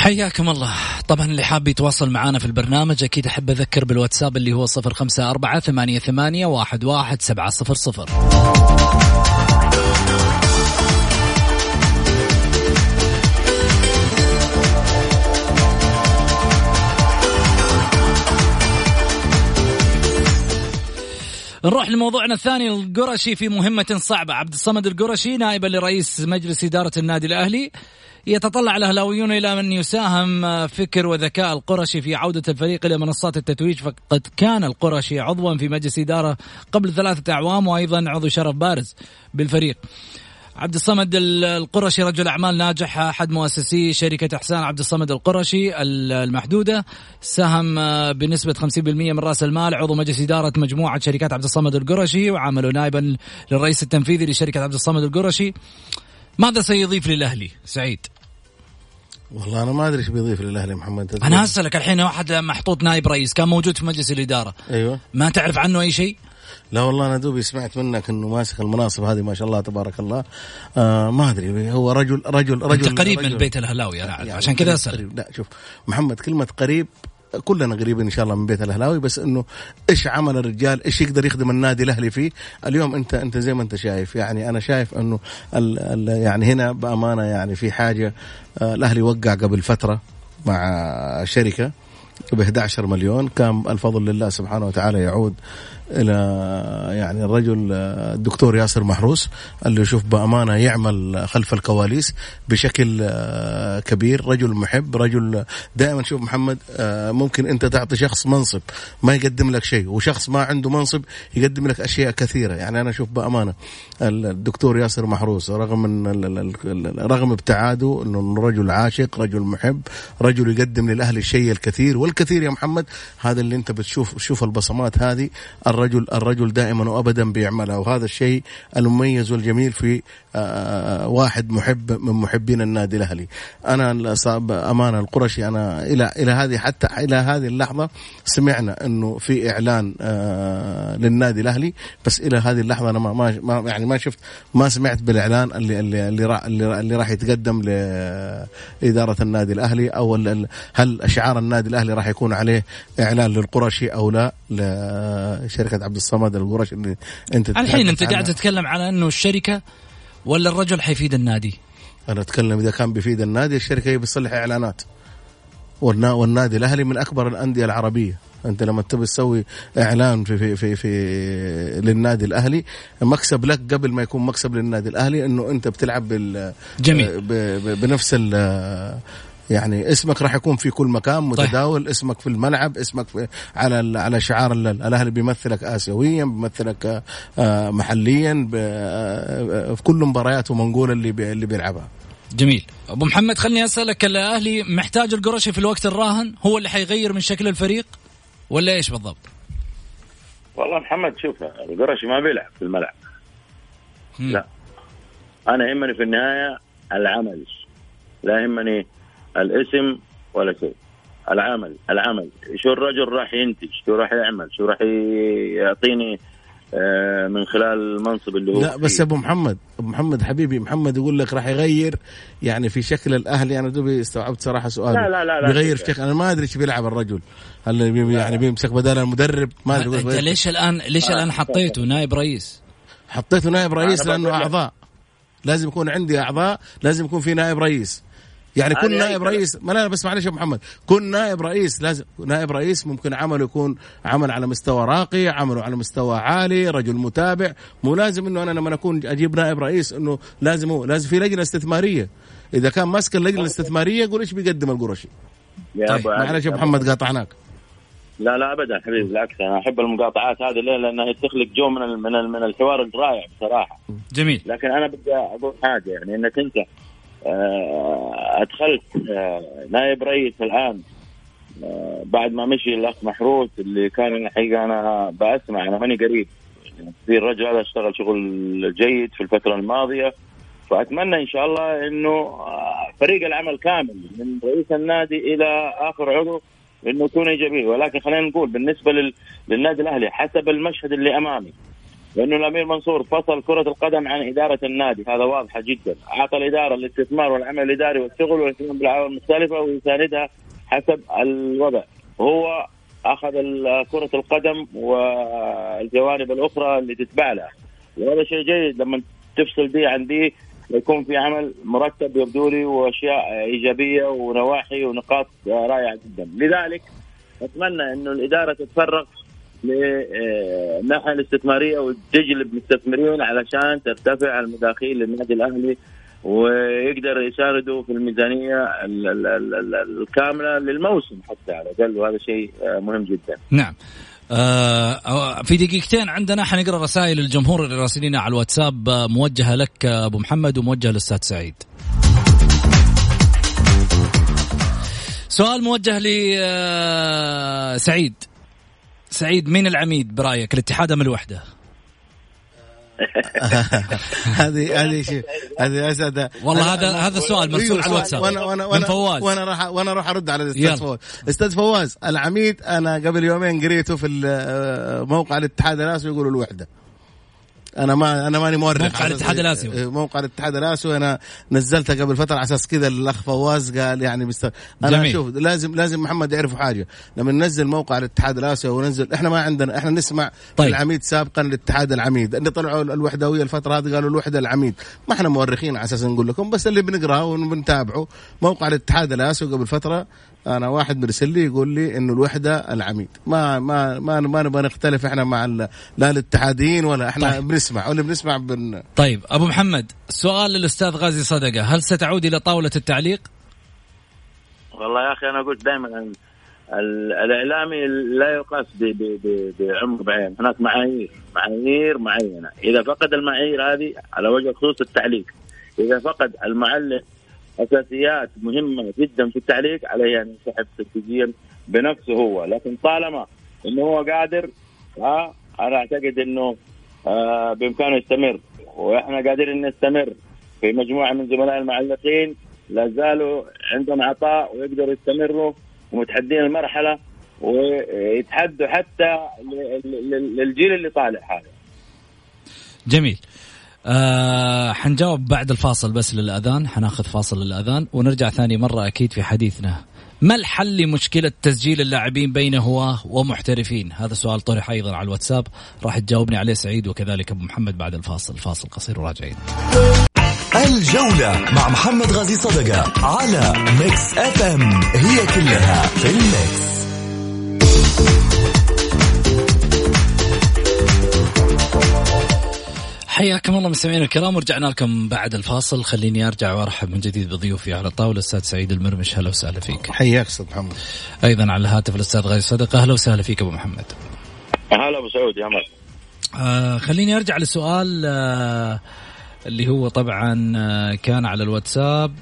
حياكم الله. طبعا اللي حاب يتواصل معنا في البرنامج أكيد أحب أذكر بالواتساب اللي هو صفر خمسة أربعة ثمانية, ثمانية واحد, واحد سبعة صفر صفر. نروح لموضوعنا الثاني القرشي في مهمة صعبة. عبد الصمد القرشي نائبا لرئيس مجلس إدارة النادي الأهلي. يتطلع الأهلاويون إلى من يساهم فكر وذكاء القرشي في عودة الفريق إلى منصات التتويج فقد كان القرشي عضوا في مجلس إدارة قبل ثلاثة أعوام وأيضا عضو شرف بارز بالفريق. عبد الصمد القرشي رجل أعمال ناجح أحد مؤسسي شركة إحسان عبد الصمد القرشي المحدودة. ساهم بنسبة 50% من رأس المال. عضو مجلس إدارة مجموعة شركات عبد الصمد القرشي وعمله نائبا للرئيس التنفيذي لشركة عبد الصمد القرشي. ماذا سيضيف للأهلي؟ سعيد. والله أنا ما أدري إيش بيضيف للأهلي محمد أنا هسألك الحين واحد محطوط نائب رئيس كان موجود في مجلس الإدارة. أيوه. ما تعرف عنه أي شيء؟ لا والله أنا دوبي سمعت منك إنه ماسك المناصب هذه ما شاء الله تبارك الله. آه ما أدري هو رجل رجل رجل انت قريب رجل من البيت الاهلاوي أنا يعني عشان كذا اسال. لا شوف محمد كلمة قريب كلنا قريبين إن شاء الله من بيت الأهلاوي بس إنه إيش عمل الرجال؟ إيش يقدر يخدم النادي الأهلي فيه؟ اليوم انت أنت زي ما أنت شايف. يعني أنا شايف إنه ال ال يعني هنا بأمانة يعني في حاجة آه الأهلي وقع قبل فترة مع شركة ب 11 مليون كان الفضل لله سبحانه وتعالى يعود إلى يعني الرجل الدكتور ياسر محروس اللي يشوف بأمانة يعمل خلف الكواليس بشكل آه، كبير رجل محب رجل دائما. شوف محمد آه، ممكن أنت تعطي شخص منصب ما يقدم لك شيء وشخص ما عنده منصب يقدم لك أشياء كثيرة. يعني أنا أشوف بأمانة الدكتور ياسر محروس رغم من رغم ابتعاده إنه رجل عاشق رجل محب رجل يقدم للاهلي الشيء الكثير. والكثير يا محمد هذا اللي أنت بتشوف شوف البصمات هذه الرجل الرجل دائما وأبدا بيعملها وهذا الشيء المميز والجميل في آه، آه، واحد محب من محبين النادي الأهلي. أنا أمانة القرشي أنا إلى إلى هذه حتى إلى هذه اللحظة سمعنا إنه في إعلان آه، للنادي الأهلي بس إلى هذه اللحظة أنا ما ما يعني ما شفت ما سمعت بالإعلان اللي اللي اللي راح, اللي راح يتقدم لإدارة النادي الأهلي أو هل شعار النادي الأهلي راح يكون عليه إعلان للقرشي أو لا لشركة عبد الصمد القرشي اللي أنت الحين أنت قاعد تتكلم على إنه الشركة ولا الرجل حيفيد النادي؟ أنا أتكلم إذا كان بيفيد النادي الشركة هي بتصلح إعلانات. والنادي الأهلي من أكبر الأندية العربية. أنت لما تبي تسوي إعلان في في في, في للنادي الأهلي مكسب لك قبل ما يكون مكسب للنادي الأهلي إنه أنت بتلعب بال جميل. بنفس يعني اسمك راح يكون في كل مكان طيب. متداول طيب. اسمك في الملعب اسمك في على على شعار الأهلي بيمثلك اسيويا بيمثلك آه، محليا آه، في كل مبارياته منقوله اللي اللي بيلعبها. جميل. أبو محمد خلني أسألك الأهلي محتاج القرشي في الوقت الراهن؟ هو اللي حيغير من شكل الفريق؟ ولا إيش بالضبط؟ والله محمد شوف القرشي ما بيلعب في الملعب. لا. أنا يهمني في النهاية العمل. لا يهمني الاسم ولا شيء. العمل العمل. شو الرجل راح ينتج؟ شو راح يعمل؟ شو راح يعطيني آه، من خلال المنصب اللي هو لا بس أبو محمد أبو محمد حبيبي محمد يقول لك راح يغير يعني في شكل الاهلي أنا دوبي استوعبت صراحة سؤال. لا لا لا, لا بيغير في شكل. أنا ما أدري إيش بيلعب الرجل. هل يعني بيمسك بدل المدرب؟ ما أدري أنت ليش الان ليش الآن حطيته نائب رئيس؟ حطيته نائب رئيس لأنه أعضاء. لازم يكون عندي أعضاء لازم يكون في نائب رئيس. يعني كل نائب رئيس ما لا بس معلش يا محمد. كل نائب رئيس لازم نائب رئيس ممكن عمله يكون عمل على مستوى راقي عمله على مستوى عالي رجل متابع. مو لازم إنه أنا لما أكون أجيب نائب رئيس إنه لازم هو لازم في لجنة استثمارية. إذا كان ماسك اللجنة الاستثمارية يقول إيش بيقدم القرشي طيب معلش يا محمد قاطعناك. لا لا ابدا حبيبي بالعكس أنا أحب المقاطعات هذه ليه؟ لأنها تخلق جو من من من الحوار الرائع بصراحة. جميل. لكن أنا بدي أقول حاجة يعني إنك أنت أدخلت آه، نائب رئيس الآن آه، بعد ما مشي الأخ محروس اللي كان الحقيقة أنا بسمع أنا ماني قريب. في الرجل هذا اشتغل شغل جيد في الفترة الماضية. فأتمنى إن شاء الله إنه فريق العمل كامل من رئيس النادي إلى آخر عضو إنه يكون إيجابي. ولكن خلينا نقول بالنسبة للنادي الأهلي حسب المشهد اللي أمامي لأنه الأمير منصور فصل كرة القدم عن إدارة النادي. هذا واضحه جدا. أعطى الإدارة الاستثمار والعمل الإداري والشغل والاهتمام بالعوامل المختلفة ويساندها حسب الوضع. هو أخذ كرة القدم والجوانب الأخرى اللي تتبع لها وهذا شيء جيد. لما تفصل دي عن دي يكون في عمل مرتب يبدو لي وأشياء إيجابية ونواحي ونقاط رائعة جدا. لذلك أتمنى إنه الإدارة تتفرغ للناحيه الاستثمارية وتجلب مستثمرين علشان ترتفع المداخيل للنادي الأهلي ويقدر يساندوا في الميزانية الكاملة للموسم حتى على الأقل وهذا شيء مهم جدا. نعم. آه في دقيقتين عندنا حنقرا رسائل الجمهور اللي راسلينا على الواتساب موجهة لك أبو محمد وموجهة للأستاذ سعيد. سؤال موجه لسعيد سعيد مين العميد برأيك الاتحاد أم الوحدة؟ [LAUGHS] هذه هذه شيء هذه أسد. والله هذا هذا سؤال مرسول على الواتساب. وأنا وأنا وأنا فواز. وأنا راح وأنا راح أرد على الأستاذ فواز. أستاذ فواز العميد أنا قبل يومين قريته في موقع الاتحاد الناس يقولوا الوحدة. أنا ما أنا ماني مؤرخ موقع الاتحاد الآسيوي. إيه، موقع الاتحاد الاسيوي أنا نزلتها قبل فترة على أساس كذا الأخ فواز قال يعني مست... أنا جميل. شوف لازم لازم محمد يعرفوا حاجة لما ننزل موقع الاتحاد الاسيوي وننزل إحنا ما عندنا إحنا نسمع طيب. طيب. العميد سابقا الاتحاد العميد اللي طلعوا الوحدوية الفترة هذه قالوا الوحدة العميد ما إحنا مؤرخين على أساس نقول لكم بس اللي بنقراه وبنتابعه موقع الاتحاد الاسيوي قبل فترة أنا واحد مرسل لي يقول لي إنه الوحدة العميد. ما ما ما ما نبغى نختلف إحنا مع ال- لا الاتحاديين ولا إحنا طيب. بنسمع. واللي بنسمع بن طيب أبو محمد سؤال للأستاذ غازي صدقة. هل ستعود إلى طاولة التعليق؟ والله يا أخي أنا قلت دائما ال- ال- الإعلامي لا يقاس ب- ب- ب- بعمر بعين. هناك معايير. معايير معينة. إذا فقد المعايير هذه على وجه الخصوص التعليق. إذا فقد المعلق أساسيات مهمة جدا في التعليق عليه ان ينسحب تكتيكيا بنفسه هو. لكن طالما إنه هو قادر ها أنا أعتقد إنه آه بإمكانه يستمر. وإحنا قادرين نستمر في مجموعة من زملاء المعلقين. لا زالوا عندهم عطاء ويقدروا يستمروا ومتحدين المرحلة ويتحدوا حتى للجيل اللي طالع هذا جميل. آه حنجاوب بعد الفاصل بس للأذان. حناخذ فاصل للأذان ونرجع ثاني مرة أكيد في حديثنا. ما الحل لمشكلة تسجيل اللاعبين بين هواه ومحترفين؟ هذا سؤال طرح أيضا على الواتساب. راح تجاوبني عليه سعيد وكذلك أبو محمد بعد الفاصل. فاصل قصير وراجعين. الجولة مع محمد غازي صدقة على Mix FM هي كلها في ال Mix حياكم الله مستمعينا الكرام ورجعنا لكم بعد الفاصل. خليني أرجع وأرحب من جديد بضيوفي على الطاولة. الأستاذ سعيد المرمش أهلا وسهلا فيك. حياك أستاذ محمد. أيضا على الهاتف الأستاذ غازي صدقه أهلا وسهلا فيك أبو محمد. هلا أبو سعود يا مرحبا. آه خليني أرجع لسؤال آه اللي هو طبعا آه كان على الواتساب.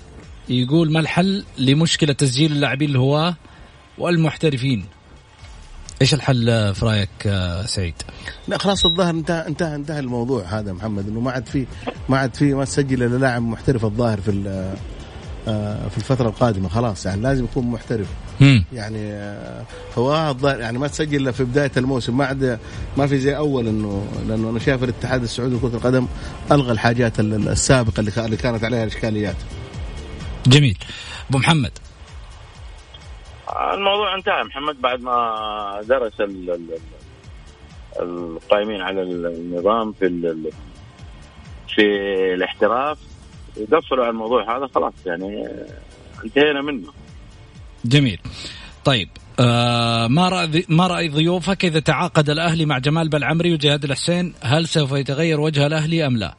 يقول ما الحل لمشكلة تسجيل اللاعبين الهواة والمحترفين؟ إيش الحل آه، في رايك آه سعيد؟ لا خلاص الظاهر انتهى انتهى انتهى الموضوع هذا محمد إنه ما عاد في ما عاد في ما تسجل إلا لاعب محترف الظاهر في ال- آه، في الفترة القادمة خلاص يعني لازم يكون محترف مم. يعني آه، فواه الظاهر يعني ما تسجل إلا في بداية الموسم ما عاد ما في زي أول إنه لأنه أنا شايف الاتحاد السعودي لكرة القدم ألغى الحاجات ال- السابقة اللي كا- اللي كانت عليها الإشكاليات جميل أبو محمد الموضوع انتهى محمد بعد ما درس ال- ال- ال- القائمين على النظام في في الاحتراف وقفلوا على الموضوع هذا خلاص يعني انتهينا منه. جميل. طيب آه ما رأي ما رأي ضيوفك إذا تعاقد الأهلي مع جمال بلعمري وجهاد الحسين؟ هل سوف يتغير وجه الأهلي أم لا؟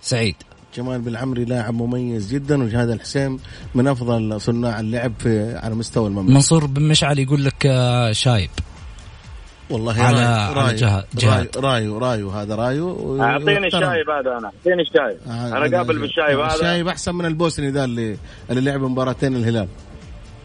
سعيد. جمال بالعمري لاعب مميز جدا وجهاد الحسين من أفضل صناع اللعب في على مستوى المملكة. منصور بن مشعل يقول لك آه شايب. والله على- راي- على راي- جهاد- جهاد. راي رايو رايو هذا رايو. أعطيني. الشايب هذا أنا أعطيني الشايب آه، أنا قابل بالشايب هذا. الشايب أحسن من البوسني ذا اللي اللي لعب مباراتين الهلال.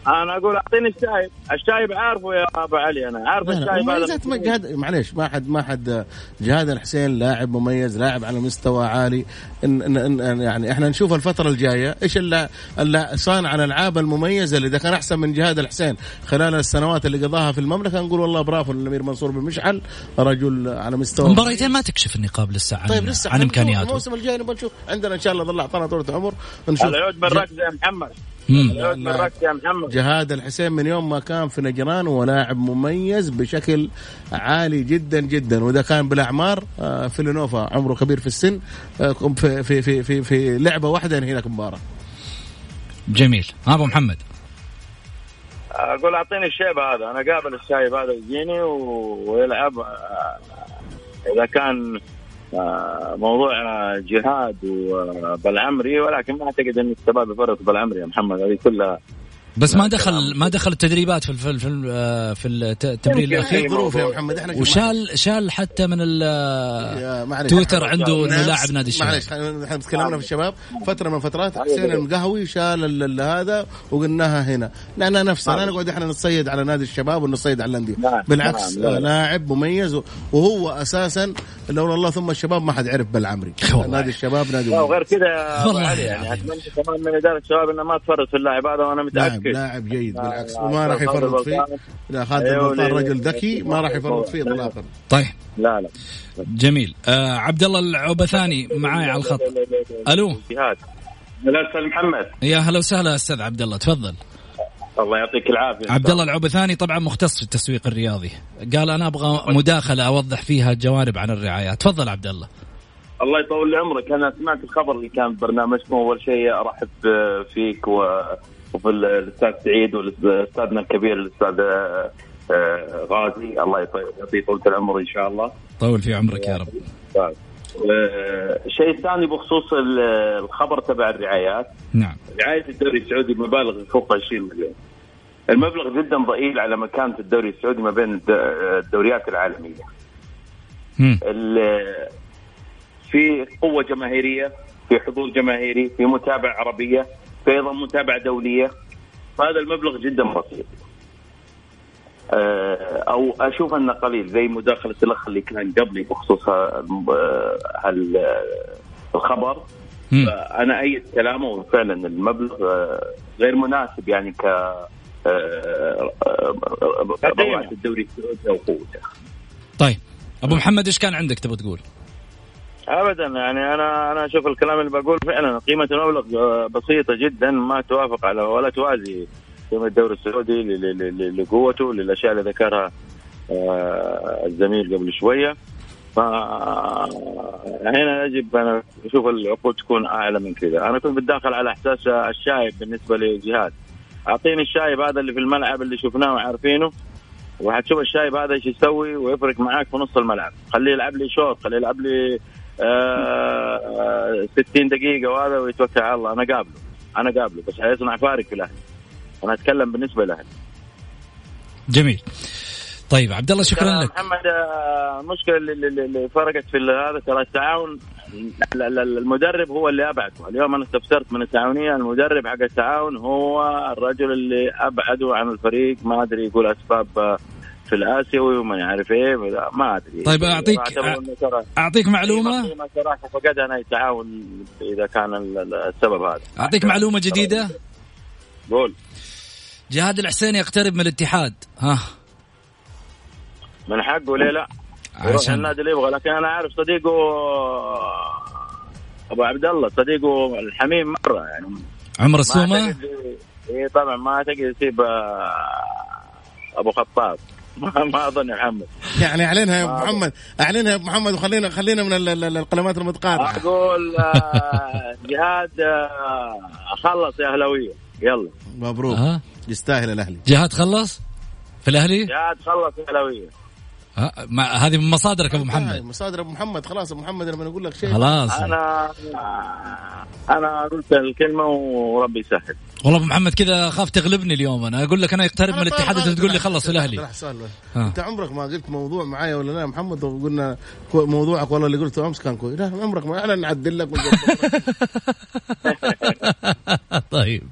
أنا أقول اعطيني الشايب الشايب عارفه يا ابو علي أنا عارف لا لا الشايب هذا جهاد معليش ما حد ما حد جهاد الحسين لاعب مميز لاعب على مستوى عالي. إن إن إن يعني إحنا نشوف الفترة الجاية إيش الل- الل- صانع الألعاب المميزة اللي اذا كان أحسن من جهاد الحسين خلال السنوات اللي قضاها في المملكة. نقول والله برافو للأمير منصور بن مشعل رجل على مستوى مباريتين ما تكشف النقاب لسه عن, طيب لسه عن إمكانياته. الموسم الجاي نبغى نشوف. عندنا إن شاء الله ظل اعطانا طولة عمر نشوف العود بالركز يا محمد. يا محمد. جهاد الحسين من يوم ما كان في نجران هو لاعب مميز بشكل عالي جدا جدا. وإذا كان بالأعمار آه، فيلينوفا عمره كبير في السن آه، في في في في, في لعبة واحدة ينهي لك مباراة. جميل. ها أبو محمد. أقول أعطيني الشيب هذا. أنا قابل الشايب هذا يجيني ويلعب آه، إذا كان موضوع جهاد وبالعمري ولكن ما أعتقد إن الشباب يفرطوا بالعمري يا محمد. هذه كلها بس ما دخل. ما دخل التدريبات في في ال- في الت- التمرين الأخير في ظروف يا. محمد إحنا وشال شال حتى من ال- يا معلش. تويتر عنده إنه لاعب نادي الشباب معلش إحنا تكلمنا في الشباب فترة من الفترات حسين المقهوي شال ال- ال- هذا وقلناها هنا لأن نفسنا لا نقعد إحنا نتصيد على نادي الشباب ونصيد على الأندية نعم، بالعكس نعم، لا، لا. لاعب مميز وهو أساسا لولا الله ثم الشباب ما حد عرف بالعمري. نادي الشباب نادي لا، وغير كذا يعني عظيم. أتمنى كمان من إدارة الشباب انها ما تفرط في اللاعب هذا وأنا متأكد لاعب جيد بالعكس. وما راح يفرط فيه. لا خالد أيوة، البلطان. رجل ذكي ما راح يفرط فيه اطلاقا طيب. لا لا. جميل. آه عبد الله العبثاني معاي على الخط. ألو؟ جهاد. لا أستاذ محمد. يا هلا وسهلا أستاذ عبد الله تفضل. الله يعطيك العافية. عبد الله العبثاني طبعا مختص في التسويق الرياضي. قال أنا أبغى مداخلة أوضح فيها جوانب عن الرعايات. تفضل عبد الله الله يطول عمرك أنا سمعت الخبر اللي كان في برنامجكم. أول شيء أرحب فيك و... وفي الاستاذ سعيد والأستاذنا الكبير الأستاذ آه، آه، غازي. الله يعطيه طولة العمر إن شاء الله. طول في عمرك يا رب. آه، الشيء الثاني بخصوص ال- الخبر تبع الرعايات. نعم. رعاية الدوري السعودي بمبالغ فوق 20 مليون. المبلغ جدا ضئيل على مكانة الدوري السعودي ما بين الد- الدوريات العالمية. مم. ال- في قوة جماهيرية في حضور جماهيري في متابعة عربية. في أيضا متابعة دولية. فهذا المبلغ جدا بسيط. آه، أو أشوف أنه قليل زي مداخلة الأخ اللي كان قبلي بخصوص آه، آه، الخبر. مم. أنا أيد كلامه وفعلا المبلغ غير مناسب يعني ك الدوري السعودي أو قوته. طيب. أبو محمد إيش كان عندك تبغى تقول؟ ابدا يعني أنا أنا أشوف الكلام اللي بقول فعلا قيمة المبلغ آه، بسيطة جدا ما توافق على ولا توازي قيمة الدوري السعودي لقوته للأشياء اللي ذكرها آه، الزميل قبل شوية. ف هنا يجب أنا أشوف العقود تكون أعلى من كذا. أنا كنت بتداخل على إحساس الشايب بالنسبة لجهاد. أعطيني الشايب هذا اللي في الملعب اللي شفناه وعارفينه. وحتشوف الشايب هذا إيش يسوي ويفرق معاك في نص الملعب. خليه يلعب لي شوط خليه يلعب لي آه 60 دقيقة وهذا ويتوكل على الله. أنا قابله. أنا قابله. بس حيصنع فارق في الأهلي. أنا أتكلم بالنسبة للأهلي. جميل. طيب عبد الله شكرا لك. محمد آه، المشكلة اللي, فرقت في هذا ترى التعاون ال- ال- ال- المدرب هو اللي أبعده. اليوم أنا استفسرت من التعاونية. المدرب حق التعاون هو الرجل اللي أبعده عن الفريق. ما أدري يقول أسباب آه، في الآسيوي وما يعرف إيه لا، ما أدري. طيب اعطيك معلومة؟ قيمة صراحة فقدها أنا التعاون إذا كان ال- ال- السبب هذا. أعطيك معلومة جديدة؟ قول. جهاد الحسين يقترب من الاتحاد. ها. من حقه ليه لا؟ عشان النادي اللي يبغى. لكن أنا عارف صديقه أبو عبد الله صديقه الحميم مرة يعني. عمر السومة؟ اي طبعا ما أعتقد يسيب آه، أبو خطاب. ما, ما أظن يا محمد. يعني أعلنها يا ابو محمد. أعلنها يا ابو محمد وخلينا خلينا من ال- ال- القلمات المتقاطعه أقول آه، [LAUGHS] جهاد آه، خلص يا أهلاوية. يلا. مبروك. يستاهل الأهلي. جهاد خلص؟ في الأهلي؟ جهاد خلص يا أهلاوية. هذه من مصادرك أبو محمد. مصادر أبو محمد. خلاص أبو محمد لما نقول لك شيء. خلاص. أنا أنا قلت الكلمة وربي يسهل. والله أبو محمد كذا خاف تغلبني اليوم. أنا أقول لك أنا يقترب من أنا الاتحاد طيب، أنت تقول لي طيب، خلص طيب، الاهلي طيب،. ها. أنت عمرك ما قلت موضوع معايا ولا لا يا محمد؟ وقلنا موضوعك والله اللي قلته أمس كان كويس. لا عمرك ما إحنا نعدل لك. [LAUGHS] طيب.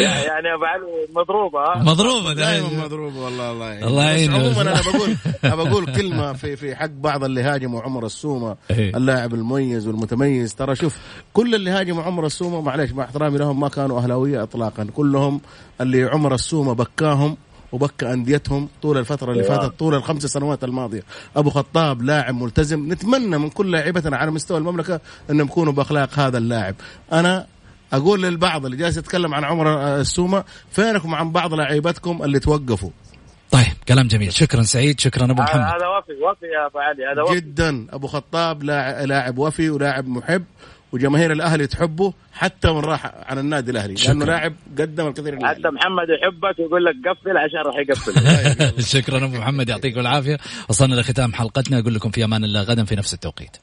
يعني أبو علي مضروبة ها مضروبة دائما ده. مضروب والله الله يعين. الله يعينه. عموما أنا بقول أنا بقول كلمة في في حق بعض اللي هاجموا عمر السومة إيه. اللاعب المميز والمتميز ترى شوف كل اللي هاجموا عمر السومة معلش مع احترامي لهم ما كانوا أهلاوية اطلاقا كلهم اللي عمر السومة بكاهم وبكى أنديتهم طول الفترة اللي فاتت طول الخمس سنوات الماضية أبو خطاب لاعب ملتزم نتمنى من كل لاعبتنا على مستوى المملكة إنهم يكونوا بأخلاق هذا اللاعب أنا أقول للبعض اللي جالس يتكلم عن عمر السومة فينكم عن بعض لاعيبتكم اللي توقفوا؟ طيب كلام جميل. شكرا سعيد شكرا أبو محمد. هذا وفي وفي يا أبو علي هذا وفي. جدا. أبو خطاب لاعب, لاعب وفي ولاعب محب وجماهير الأهلي تحبه حتى من راح عن النادي الأهلي شكراً. لأنه لاعب قدم الكثير حتى للأهلي. محمد يحبك ويقول لك قفل عشان راح يقفل. [LAUGHS] [LAUGHS] شكرا أبو محمد يعطيكم العافية. وصلنا لختام حلقتنا أقول لكم في أمان الله غدا في نفس التوقيت.